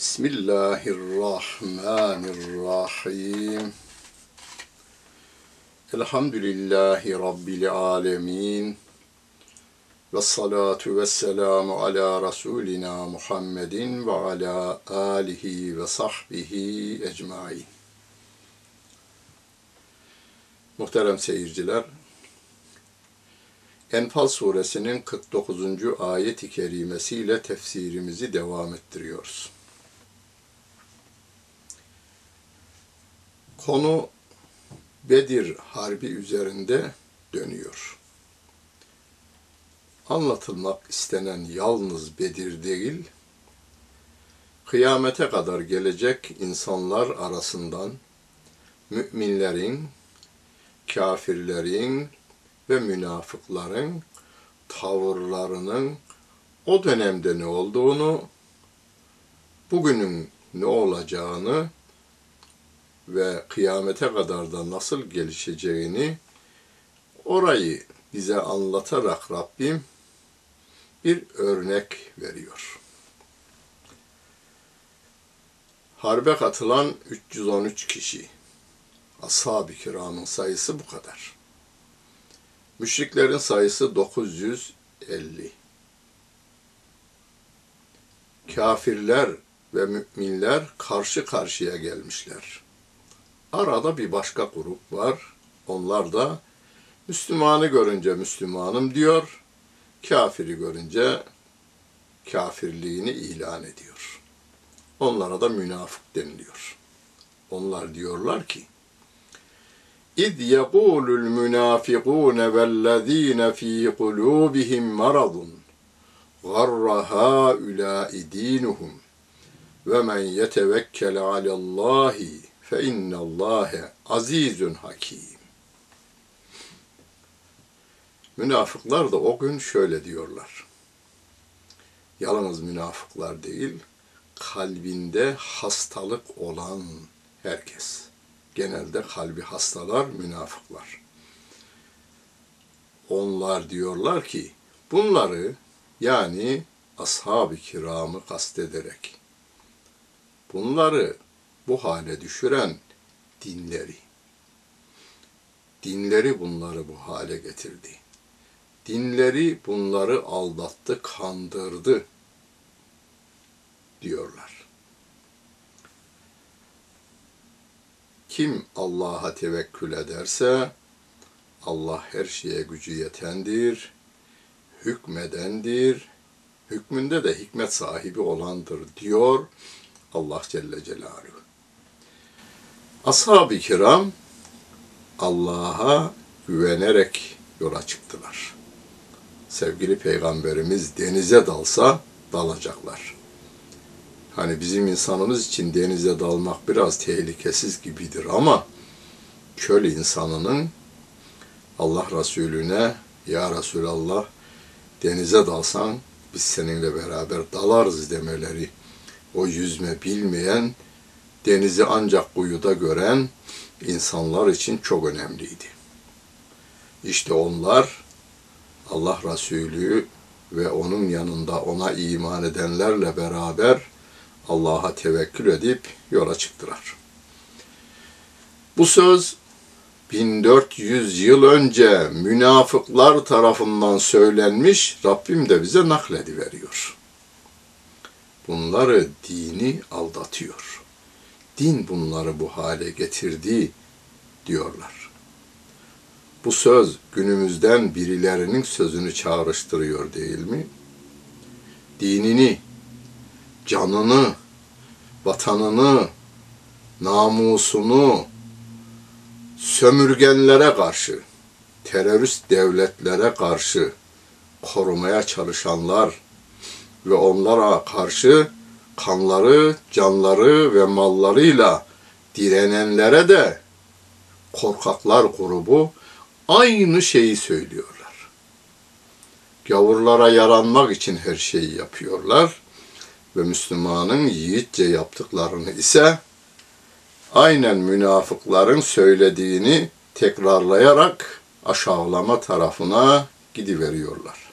Bismillahirrahmanirrahim. Elhamdülillahi Rabbil alemin. Ve salatu ve selamu ala Resulina Muhammedin ve ala alihi ve sahbihi ecmain. Muhterem seyirciler, Enfal suresinin 49. ayet-i kerimesiyle tefsirimizi devam ettiriyoruz. Konu Bedir Harbi üzerinde dönüyor. Anlatılmak istenen yalnız Bedir değil, kıyamete kadar gelecek insanlar arasından müminlerin, kafirlerin ve münafıkların tavırlarının o dönemde ne olduğunu, bugünün ne olacağını ve kıyamete kadar da nasıl gelişeceğini orayı bize anlatarak Rabbim bir örnek veriyor. Harbe katılan 313 kişi. Ashab-ı kiramın sayısı bu kadar. Müşriklerin sayısı 950. Kafirler ve müminler karşı karşıya gelmişler. Arada bir başka grup var. Onlar da Müslümanı görünce Müslümanım diyor, kafiri görünce kafirliğini ilan ediyor. Onlara da münafık deniliyor. Onlar diyorlar ki, İz yekulul münafikune vellezine fi kulubihim maradun garra haulâ dinuhum ve men yetevekkel alallâhi fe innallâhe azizun hakim. Münafıklar da o gün şöyle diyorlar. Yalnız münafıklar değil, kalbinde hastalık olan herkes. Genelde kalbi hastalar münafıklar. Onlar diyorlar ki bunları yani ashab-ı kiramı kastederek bunları bu hale düşüren dinleri dinleri bunları bu hale getirdi. Dinleri bunları aldattı, kandırdı diyorlar. Kim Allah'a tevekkül ederse Allah her şeye gücü yetendir, hükmedendir, hükmünde de hikmet sahibi olandır diyor Allah Celle Celaluhu. Ashab-ı kiram Allah'a güvenerek yola çıktılar. Sevgili Peygamberimiz denize dalsa dalacaklar. Hani bizim insanımız için denize dalmak biraz tehlikesiz gibidir ama köl insanının Allah Resulüne ya Resulallah denize dalsan biz seninle beraber dalarız demeleri. O yüzme bilmeyen, denizi ancak kuyuda gören insanlar için çok önemliydi. İşte onlar Allah Resulü ve onun yanında ona iman edenlerle beraber Allah'a tevekkül edip yola çıktılar. Bu söz 1400 yıl önce münafıklar tarafından söylenmiş, Rabbim de bize nakledi Bunları dini aldatıyor. Din bunları bu hale getirdi diyorlar. Bu söz günümüzden birilerinin sözünü çağrıştırıyor değil mi? Dinini, canını, vatanını, namusunu, sömürgenlere karşı, terörist devletlere karşı korumaya çalışanlar ve onlara karşı kanları, canları ve mallarıyla direnenlere de korkaklar grubu aynı şeyi söylüyorlar. Gavurlara yaranmak için her şeyi yapıyorlar ve Müslümanın yiğitçe yaptıklarını ise aynen münafıkların söylediğini tekrarlayarak aşağılama tarafına gidiveriyorlar.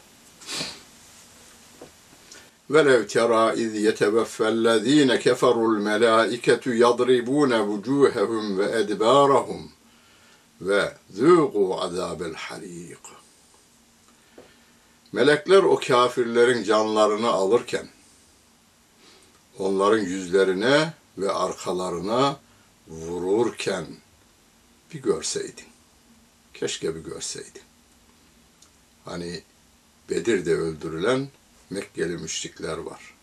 وَلَوْ تَرَى اِذْ يَتَوَفَّى الَّذ۪ينَ كَفَرُوا الْمَلَائِكَةُ يَضْرِبُونَ وُجُوهَهُمْ وَاَدْبَارَهُمْ وَذُوقُوا عَذَابَ الْحَر۪يقِ Melekler o kafirlerin canlarını alırken onların yüzlerine ve arkalarına vururken bir görseydin. Keşke bir görseydin. Hani Bedir'de öldürülen Mekkeli müşrikler var.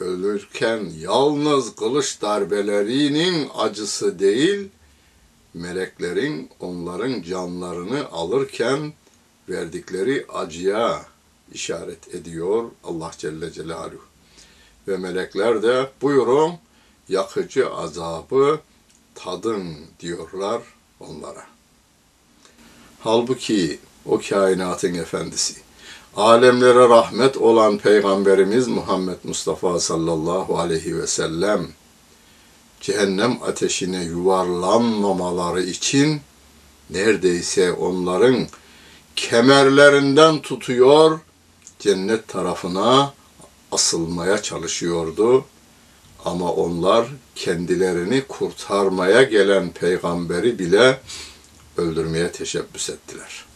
Ölürken yalnız kılıç darbelerinin acısı değil, meleklerin onların canlarını alırken verdikleri acıya işaret ediyor Allah Celle Celaluhu. Ve melekler de buyurun yakıcı azabı tadın diyorlar onlara. Halbuki o kainatın efendisi, alemlere rahmet olan Peygamberimiz Muhammed Mustafa sallallahu aleyhi ve sellem, cehennem ateşine yuvarlanmamaları için neredeyse onların kemerlerinden tutuyor, cennet tarafına asılmaya çalışıyordu ama onlar kendilerini kurtarmaya gelen peygamberi bile öldürmeye teşebbüs ettiler.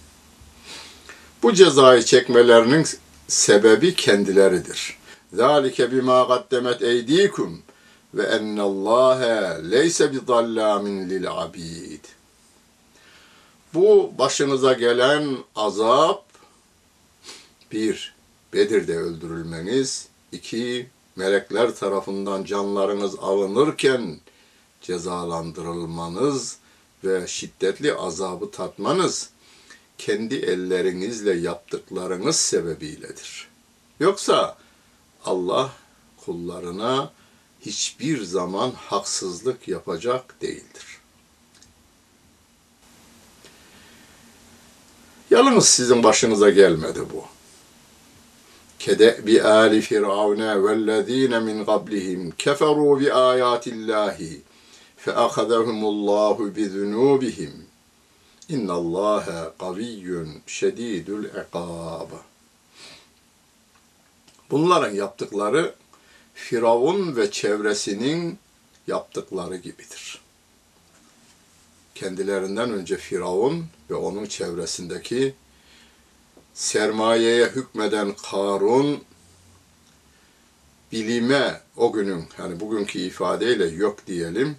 Bu cezayı çekmelerinin sebebi kendileridir. Zalike bima kaddemet eydikum ve ennallâhe leyse bidallâmin lil abid. Bu başınıza gelen azap bir Bedir'de öldürülmeniz, iki melekler tarafından canlarınız alınırken cezalandırılmanız ve şiddetli azabı tatmanız kendi ellerinizle yaptıklarınız sebebiyledir. Yoksa Allah kullarına hiçbir zaman haksızlık yapacak değildir. Yalnız sizin başınıza gelmedi bu. Kedebi ali firavne vellezine min qablihim keferu bi ayatillahi fe akhadahumullahu bi zunubihim İnna Allaha kaviyyun şedidül ikab. Bunların yaptıkları Firavun ve çevresinin yaptıkları gibidir. Kendilerinden önce Firavun ve onun çevresindeki sermayeye hükmeden Karun bilime o günün yani bugünkü ifadeyle yok diyelim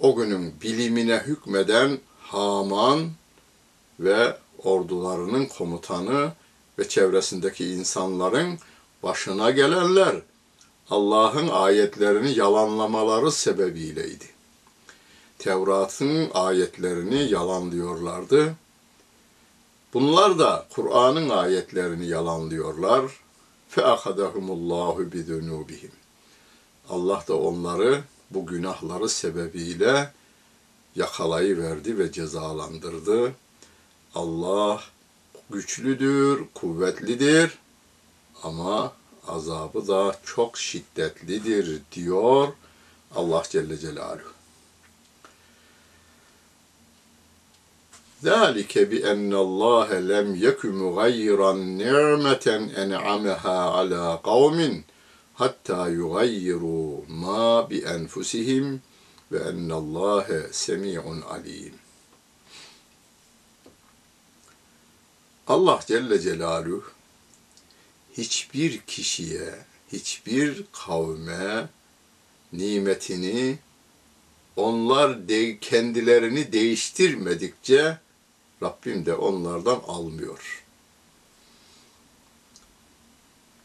o günün bilimine hükmeden Haman ve ordularının komutanı ve çevresindeki insanların başına gelenler Allah'ın ayetlerini yalanlamaları sebebiyleydi. Tevrat'ın ayetlerini yalanlıyorlardı. Bunlar da Kur'an'ın ayetlerini yalanlıyorlar. فَاَخَذَهُمُ اللّٰهُ بِذُنُوبِهِمْ Allah da onları bu günahları sebebiyle yakalayıverdi ve cezalandırdı. Allah güçlüdür, kuvvetlidir ama azabı da çok şiddetlidir diyor Allah Celle Celaluhu. ذَٰلِكَ بِأَنَّ اللّٰهَ لَمْ يَكُ مُغَيِّرًا نِعْمَةً اَنْعَمَهَا عَلَى قَوْمٍ حَتَّى يُغَيِّرُوا مَا بِأَنْفُسِهِمْ ve ennallâhe semî'un alîm. Allah Celle Celaluhu hiçbir kişiye, hiçbir kavme nimetini onlar de, kendilerini değiştirmedikçe Rabbim de onlardan almıyor.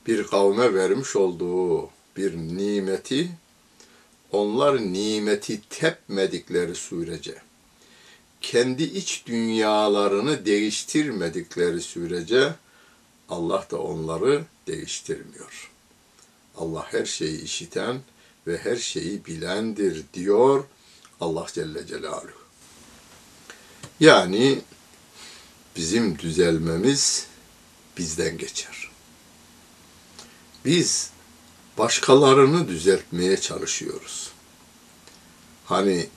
Bir kavme vermiş olduğu bir nimeti onlar nimeti tepmedikleri sürece kendi iç dünyalarını değiştirmedikleri sürece Allah da onları değiştirmiyor. Allah her şeyi işiten ve her şeyi bilendir diyor Allah Celle Celaluhu. Yani bizim düzelmemiz bizden geçer. Biz başkalarını düzeltmeye çalışıyoruz. Hani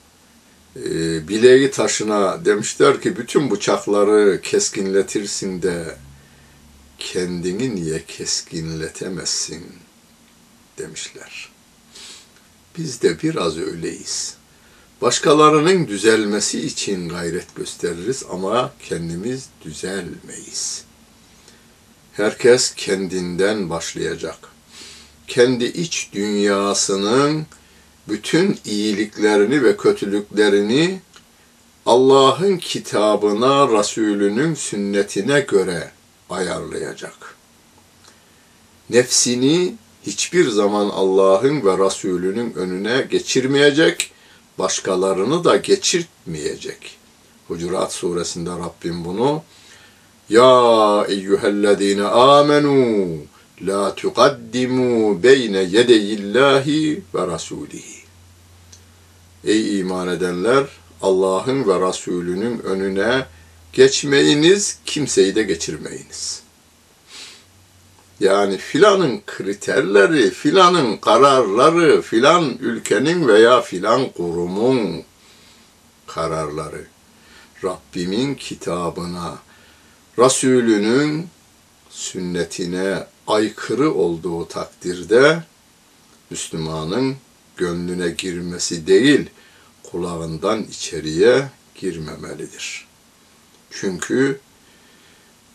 e, bileği taşına demişler ki bütün bıçakları keskinletirsin de kendini niye keskinletemezsin demişler. Biz de biraz öyleyiz. Başkalarının düzelmesi için gayret gösteririz ama kendimiz düzelmeyiz. Herkes kendinden başlayacak. Kendi iç dünyasının bütün iyiliklerini ve kötülüklerini Allah'ın kitabına, Resulünün sünnetine göre ayarlayacak. Nefsini hiçbir zaman Allah'ın ve Resulünün önüne geçirmeyecek, başkalarını da geçirtmeyecek. Hucurat suresinde Rabbim bunu Ya eyyühellezine amenu la tuqaddimu beyne yedeyillahi ve rasulihi. Ey iman edenler Allah'ın ve Resulünün önüne geçmeyiniz, kimseyi de geçirmeyiniz. Yani filanın kriterleri, filanın kararları, filan ülkenin veya filan kurumun kararları Rabbimin kitabına, Resulünün sünnetine aykırı olduğu takdirde Müslümanın gönlüne girmesi değil, kulağından içeriye girmemelidir. Çünkü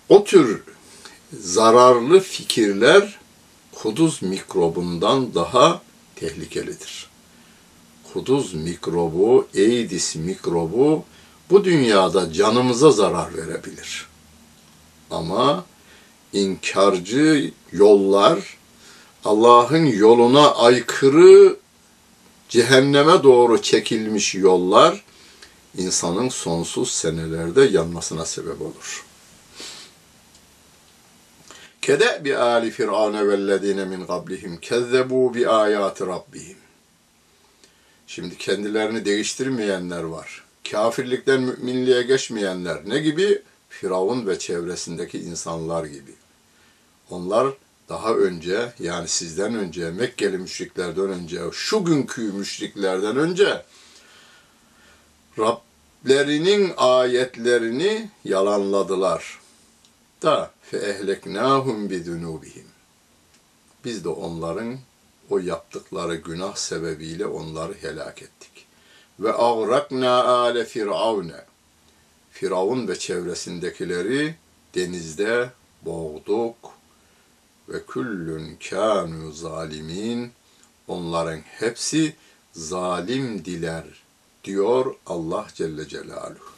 o tür zararlı fikirler kuduz mikrobundan daha tehlikelidir. Kuduz mikrobu, Eidis mikrobu bu dünyada canımıza zarar verebilir. Ama inkarcı yollar, Allah'ın yoluna aykırı cehenneme doğru çekilmiş yollar insanın sonsuz senelerde yanmasına sebep olur. Kede bi ali firavne vellezine min qablihim kezzebu bi ayati rabbihim. Şimdi kendilerini değiştirmeyenler var. Kafirlikten müminliğe geçmeyenler ne gibi? Firavun ve çevresindeki insanlar gibi. Onlar daha önce yani sizden önce Mekkeli müşriklerden önce şu günkü müşriklerden önce Rablerinin ayetlerini yalanladılar. Da fe ehleknahum bi zunubihim. Biz de onların o yaptıkları günah sebebiyle onları helak ettik. ve agrakna ale firavne. Firavun ve çevresindekileri denizde boğduk ve küllün kânû zalimin. Onların hepsi zalim diler diyor Allah Celle Celaluhu.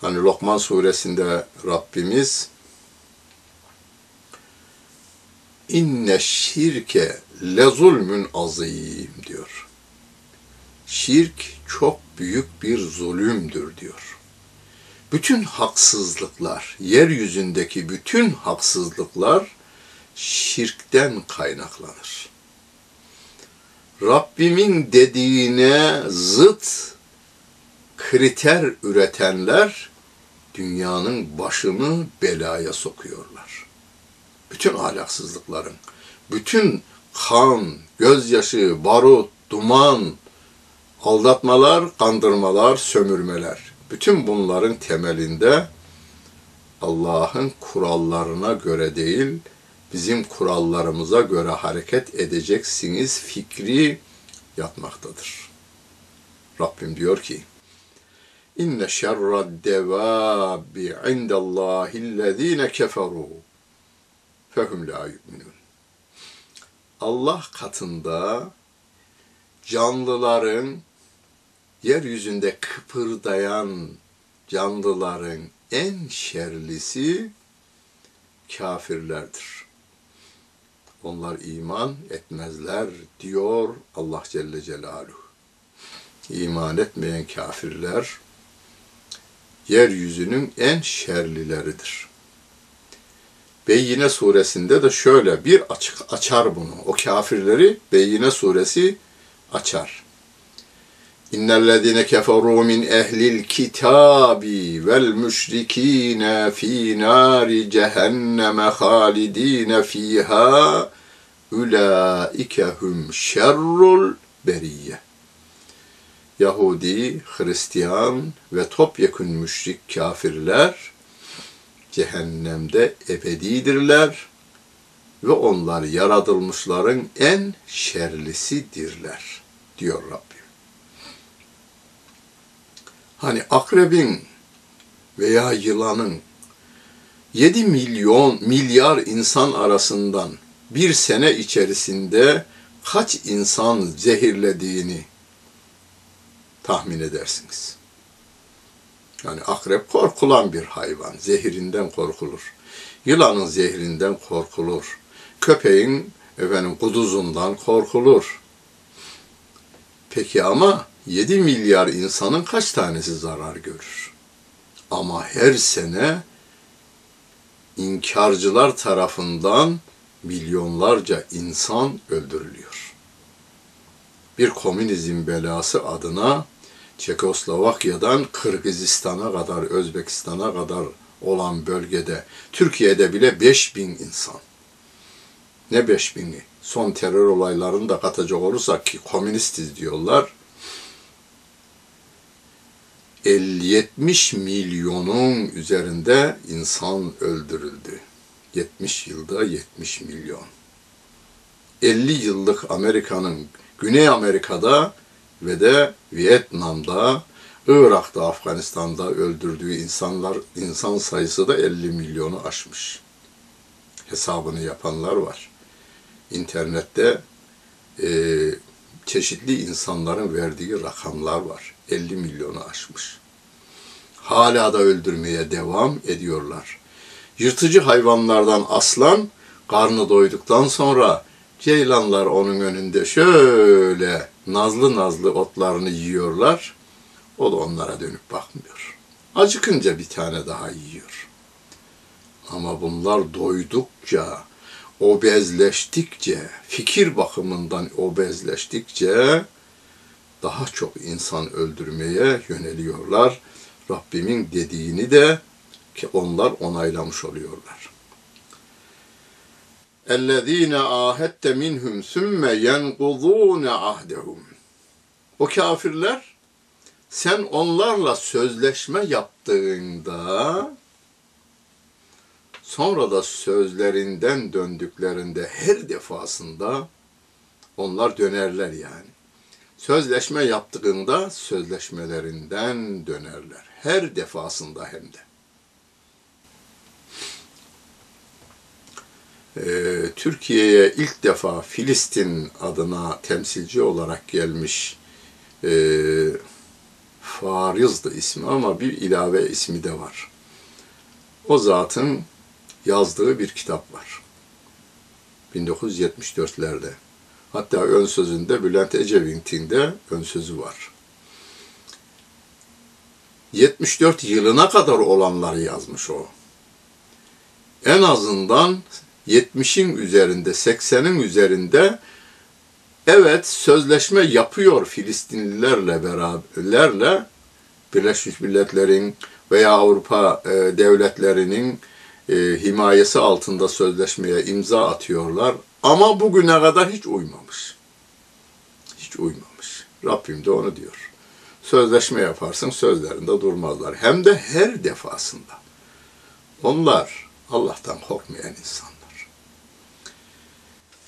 Hani Lokman suresinde Rabbimiz inne şirke le zulmün azim diyor. Şirk çok büyük bir zulümdür diyor. Bütün haksızlıklar, yeryüzündeki bütün haksızlıklar şirkten kaynaklanır. Rabbimin dediğine zıt kriter üretenler dünyanın başını belaya sokuyorlar. Bütün ahlaksızlıkların, bütün kan, gözyaşı, barut, duman, aldatmalar, kandırmalar, sömürmeler. Bütün bunların temelinde Allah'ın kurallarına göre değil, bizim kurallarımıza göre hareket edeceksiniz fikri yatmaktadır. Rabbim diyor ki, İnne şerrad devabi indallahillezine keferu fehum la yu'minun. Allah katında canlıların yeryüzünde kıpırdayan canlıların en şerlisi kafirlerdir. Onlar iman etmezler diyor Allah Celle Celaluhu. İman etmeyen kafirler yeryüzünün en şerlileridir. Beyyine suresinde de şöyle bir açık açar bunu. O kafirleri Beyyine suresi açar. İnnellezine keferu min ehlil kitabi vel müşrikine fi nari cehenneme halidine fiha ulaike hum şerrul beriyye. Yahudi, Hristiyan ve topyekun müşrik kafirler cehennemde ebedidirler ve onlar yaratılmışların en şerlisidirler diyor Rabbim. Hani akrebin veya yılanın 7 milyon milyar insan arasından bir sene içerisinde kaç insan zehirlediğini tahmin edersiniz. Yani akrep korkulan bir hayvan. Zehirinden korkulur. Yılanın zehrinden korkulur. Köpeğin efendim kuduzundan korkulur. Peki ama 7 milyar insanın kaç tanesi zarar görür? Ama her sene inkarcılar tarafından milyonlarca insan öldürülüyor. Bir komünizm belası adına Çekoslovakya'dan Kırgızistan'a kadar, Özbekistan'a kadar olan bölgede, Türkiye'de bile 5000 insan. Ne 5000'i? Son terör olaylarını da katacak olursak ki komünistiz diyorlar. 50-70 milyonun üzerinde insan öldürüldü. 70 yılda 70 milyon. 50 yıllık Amerika'nın Güney Amerika'da ve de Vietnam'da, Irak'ta, Afganistan'da öldürdüğü insanlar insan sayısı da 50 milyonu aşmış. Hesabını yapanlar var. İnternette e, çeşitli insanların verdiği rakamlar var. 50 milyonu aşmış. Hala da öldürmeye devam ediyorlar. Yırtıcı hayvanlardan aslan karnı doyduktan sonra ceylanlar onun önünde şöyle nazlı nazlı otlarını yiyorlar. O da onlara dönüp bakmıyor. Acıkınca bir tane daha yiyor. Ama bunlar doydukça, obezleştikçe, fikir bakımından obezleştikçe daha çok insan öldürmeye yöneliyorlar. Rabbimin dediğini de ki onlar onaylamış oluyorlar. اَلَّذ۪ينَ آهَدْتَ مِنْهُمْ ثُمَّ يَنْقُضُونَ عَهْدَهُمْ O kafirler sen onlarla sözleşme yaptığında sonra da sözlerinden döndüklerinde her defasında onlar dönerler yani. Sözleşme yaptığında sözleşmelerinden dönerler. Her defasında hem de. Ee, Türkiye'ye ilk defa Filistin adına temsilci olarak gelmiş e, Fariz'dı ismi ama bir ilave ismi de var. O zatın yazdığı bir kitap var. 1974'lerde. Hatta ön sözünde Bülent Ecevit'in de ön sözü var. 74 yılına kadar olanları yazmış o. En azından 70'in üzerinde, 80'in üzerinde evet sözleşme yapıyor Filistinlilerle beraberlerle Birleşmiş Milletler'in veya Avrupa e, devletlerinin e, himayesi altında sözleşmeye imza atıyorlar. Ama bugüne kadar hiç uymamış. Hiç uymamış. Rabbim de onu diyor. Sözleşme yaparsın sözlerinde durmazlar. Hem de her defasında. Onlar Allah'tan korkmayan insanlar.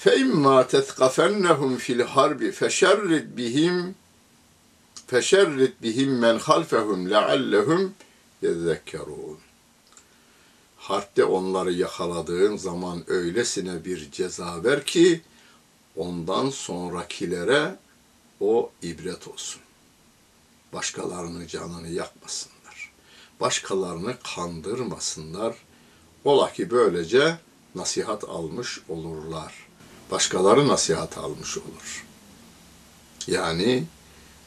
فَاِمَّا تَثْقَفَنَّهُمْ فِي الْحَرْبِ فَشَرِّدْ بِهِمْ فَشَرِّدْ بِهِمْ مَنْ خَلْفَهُمْ لَعَلَّهُمْ يَذَّكَّرُونَ Harpte onları yakaladığın zaman öylesine bir ceza ver ki ondan sonrakilere o ibret olsun. Başkalarının canını yakmasınlar. Başkalarını kandırmasınlar. Ola ki böylece nasihat almış olurlar. Başkaları nasihat almış olur. Yani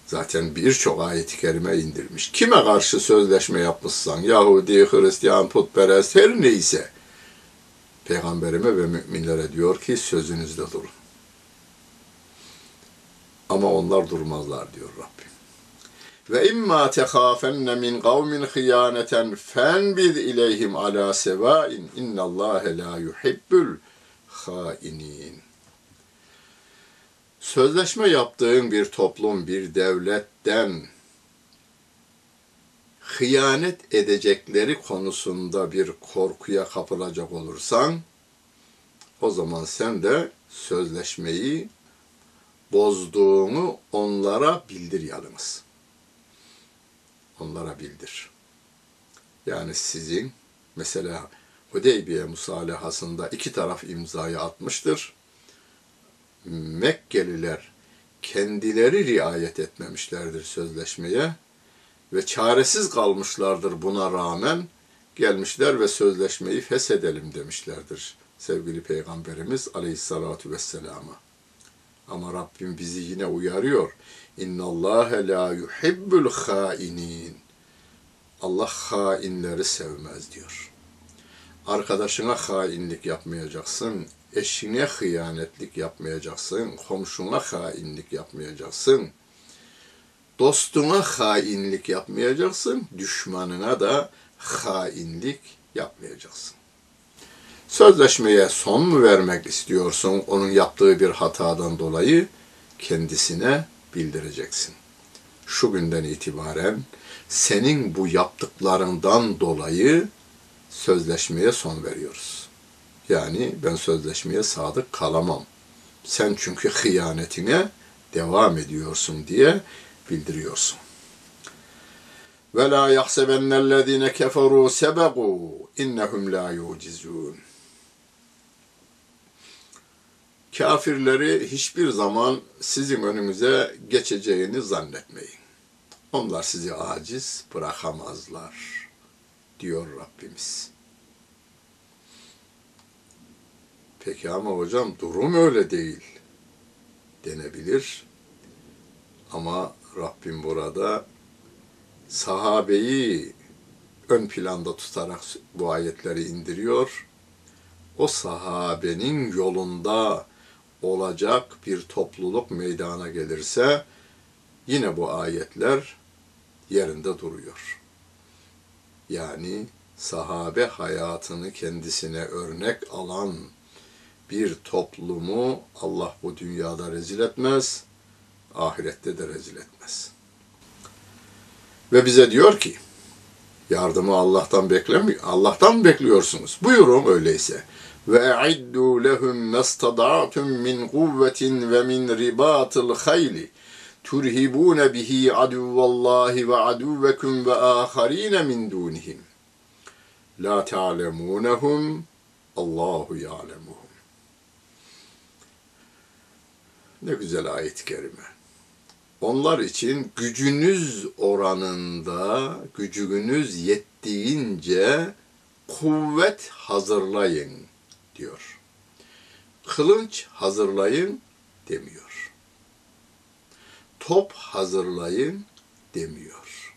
zaten birçok ayet-i kerime indirmiş. Kime karşı sözleşme yapmışsan, Yahudi, Hristiyan, putperest her neyse, Peygamberime ve müminlere diyor ki sözünüzde durun. Ama onlar durmazlar diyor Rabbim. Ve imma tehafenne min kavmin hıyaneten fenbid ileyhim ala sevain innallâhe la yuhibbul hainin. Sözleşme yaptığın bir toplum, bir devletten hıyanet edecekleri konusunda bir korkuya kapılacak olursan, o zaman sen de sözleşmeyi bozduğunu onlara bildir yalnız. Onlara bildir. Yani sizin mesela Hudeybiye musalahasında iki taraf imzayı atmıştır. Mekkeliler kendileri riayet etmemişlerdir sözleşmeye ve çaresiz kalmışlardır buna rağmen gelmişler ve sözleşmeyi feshedelim demişlerdir sevgili Peygamberimiz Aleyhisselatü Vesselam'a. Ama Rabbim bizi yine uyarıyor. İnna Allah la yuhibbul hainin. Allah hainleri sevmez diyor. Arkadaşına hainlik yapmayacaksın, eşine hıyanetlik yapmayacaksın, komşuna hainlik yapmayacaksın, dostuna hainlik yapmayacaksın, düşmanına da hainlik yapmayacaksın. Sözleşmeye son mu vermek istiyorsun onun yaptığı bir hatadan dolayı kendisine bildireceksin. Şu günden itibaren senin bu yaptıklarından dolayı sözleşmeye son veriyoruz. Yani ben sözleşmeye sadık kalamam. Sen çünkü hıyanetine devam ediyorsun diye bildiriyorsun. Ve la yahsebennellezine keferu sebequ innehum la yucizun. Kafirleri hiçbir zaman sizin önünüze geçeceğini zannetmeyin. Onlar sizi aciz bırakamazlar diyor Rabbimiz. Peki ama hocam durum öyle değil denebilir. Ama Rabbim burada sahabeyi ön planda tutarak bu ayetleri indiriyor. O sahabenin yolunda olacak bir topluluk meydana gelirse yine bu ayetler yerinde duruyor. Yani sahabe hayatını kendisine örnek alan bir toplumu Allah bu dünyada rezil etmez, ahirette de rezil etmez. Ve bize diyor ki, yardımı Allah'tan beklemiyor. Allah'tan mı bekliyorsunuz? Buyurun öyleyse. Ve e'iddu lehum mestada'tum min kuvvetin ve min ribatil hayli turhibune bihi aduvallahi ve aduvekum ve aharine min dunihim. La ta'lemunehum Allahu ya'lemuhum. Ne güzel ayet-i kerime. Onlar için gücünüz oranında, gücünüz yettiğince kuvvet hazırlayın diyor. Kılınç hazırlayın demiyor. Top hazırlayın demiyor.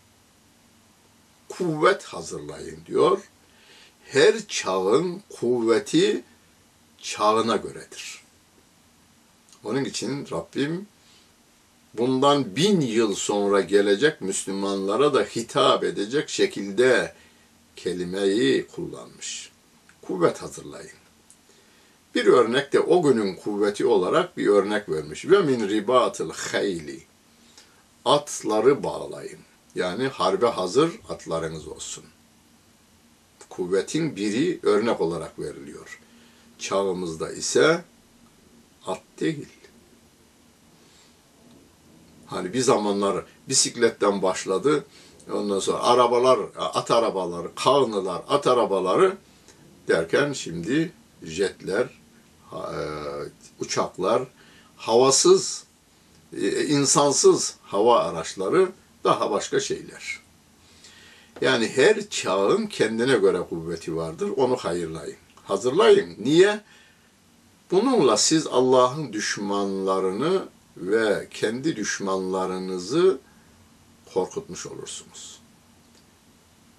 Kuvvet hazırlayın diyor. Her çağın kuvveti çağına göredir. Onun için Rabbim bundan bin yıl sonra gelecek Müslümanlara da hitap edecek şekilde kelimeyi kullanmış. Kuvvet hazırlayın. Bir örnek de o günün kuvveti olarak bir örnek vermiş. Ve min ribatıl hayli. Atları bağlayın. Yani harbe hazır atlarınız olsun. Kuvvetin biri örnek olarak veriliyor. Çağımızda ise at değil. Hani bir zamanlar bisikletten başladı. Ondan sonra arabalar, at arabaları, kağnılar, at arabaları derken şimdi jetler, e, uçaklar, havasız, e, insansız hava araçları daha başka şeyler. Yani her çağın kendine göre kuvveti vardır. Onu hayırlayın. Hazırlayın. Niye? Bununla siz Allah'ın düşmanlarını ve kendi düşmanlarınızı korkutmuş olursunuz.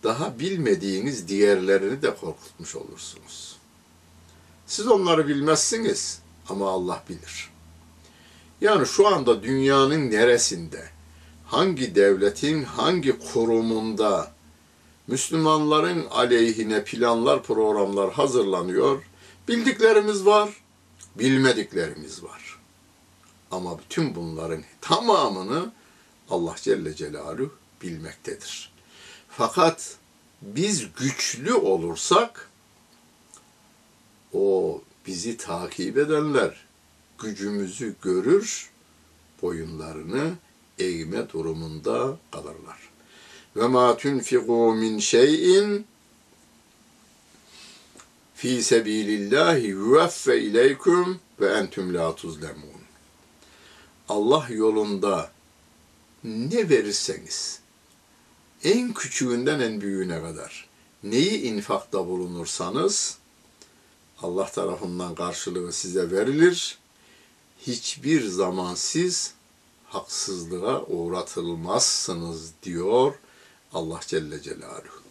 Daha bilmediğiniz diğerlerini de korkutmuş olursunuz. Siz onları bilmezsiniz ama Allah bilir. Yani şu anda dünyanın neresinde, hangi devletin hangi kurumunda Müslümanların aleyhine planlar, programlar hazırlanıyor. Bildiklerimiz var, bilmediklerimiz var. Ama bütün bunların tamamını Allah Celle Celaluhu bilmektedir. Fakat biz güçlü olursak o bizi takip edenler gücümüzü görür, boyunlarını eğme durumunda kalırlar. Ve ma tunfiqu min şeyin fi sebilillahi yuvaffe ileykum ve entüm la tuzlemun. Allah yolunda ne verirseniz en küçüğünden en büyüğüne kadar neyi infakta bulunursanız Allah tarafından karşılığı size verilir. Hiçbir zaman siz haksızlığa uğratılmazsınız diyor Allah Celle Celaluhu.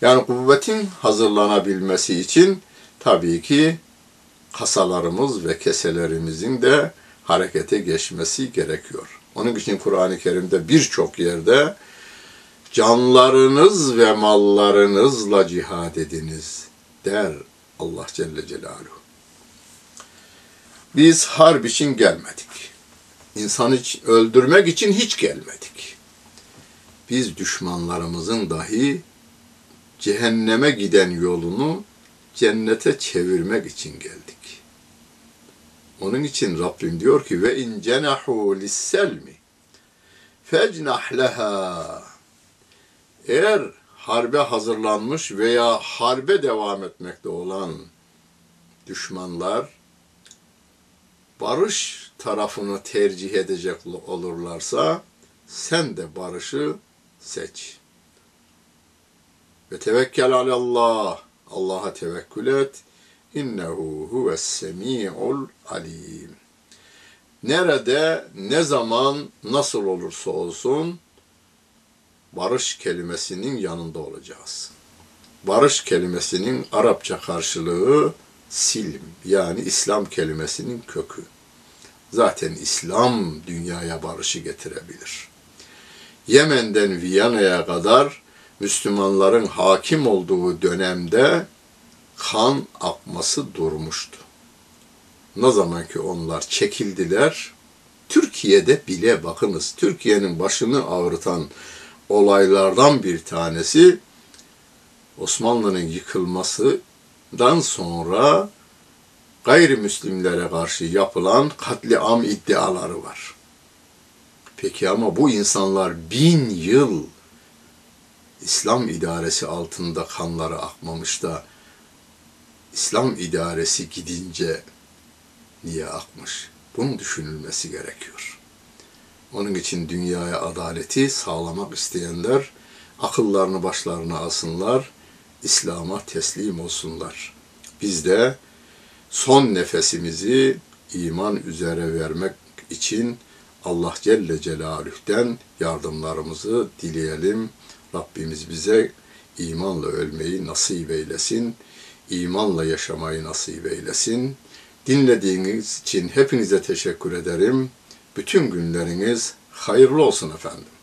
Yani kuvvetin hazırlanabilmesi için tabii ki kasalarımız ve keselerimizin de harekete geçmesi gerekiyor. Onun için Kur'an-ı Kerim'de birçok yerde canlarınız ve mallarınızla cihad ediniz der Allah Celle Celaluhu. Biz harp için gelmedik. İnsanı öldürmek için hiç gelmedik. Biz düşmanlarımızın dahi cehenneme giden yolunu cennete çevirmek için geldik. Onun için Rabbim diyor ki ve in cenahu lisselmi fecnah leha eğer harbe hazırlanmış veya harbe devam etmekte olan düşmanlar barış tarafını tercih edecek olurlarsa sen de barışı seç. Ve tevekkel alallah. Allah'a tevekkül et. İnnehu huves semi'ul alim. Nerede, ne zaman, nasıl olursa olsun barış kelimesinin yanında olacağız. Barış kelimesinin Arapça karşılığı silm yani İslam kelimesinin kökü. Zaten İslam dünyaya barışı getirebilir. Yemen'den Viyana'ya kadar Müslümanların hakim olduğu dönemde kan akması durmuştu. Ne zaman ki onlar çekildiler, Türkiye'de bile bakınız, Türkiye'nin başını ağrıtan olaylardan bir tanesi Osmanlı'nın yıkılmasından sonra gayrimüslimlere karşı yapılan katliam iddiaları var. Peki ama bu insanlar bin yıl İslam idaresi altında kanları akmamış da İslam idaresi gidince niye akmış? Bunun düşünülmesi gerekiyor. Onun için dünyaya adaleti sağlamak isteyenler akıllarını başlarına asınlar, İslam'a teslim olsunlar. Biz de son nefesimizi iman üzere vermek için Allah Celle Celaluh'ten yardımlarımızı dileyelim. Rabbimiz bize imanla ölmeyi nasip eylesin. imanla yaşamayı nasip eylesin. Dinlediğiniz için hepinize teşekkür ederim. Bütün günleriniz hayırlı olsun efendim.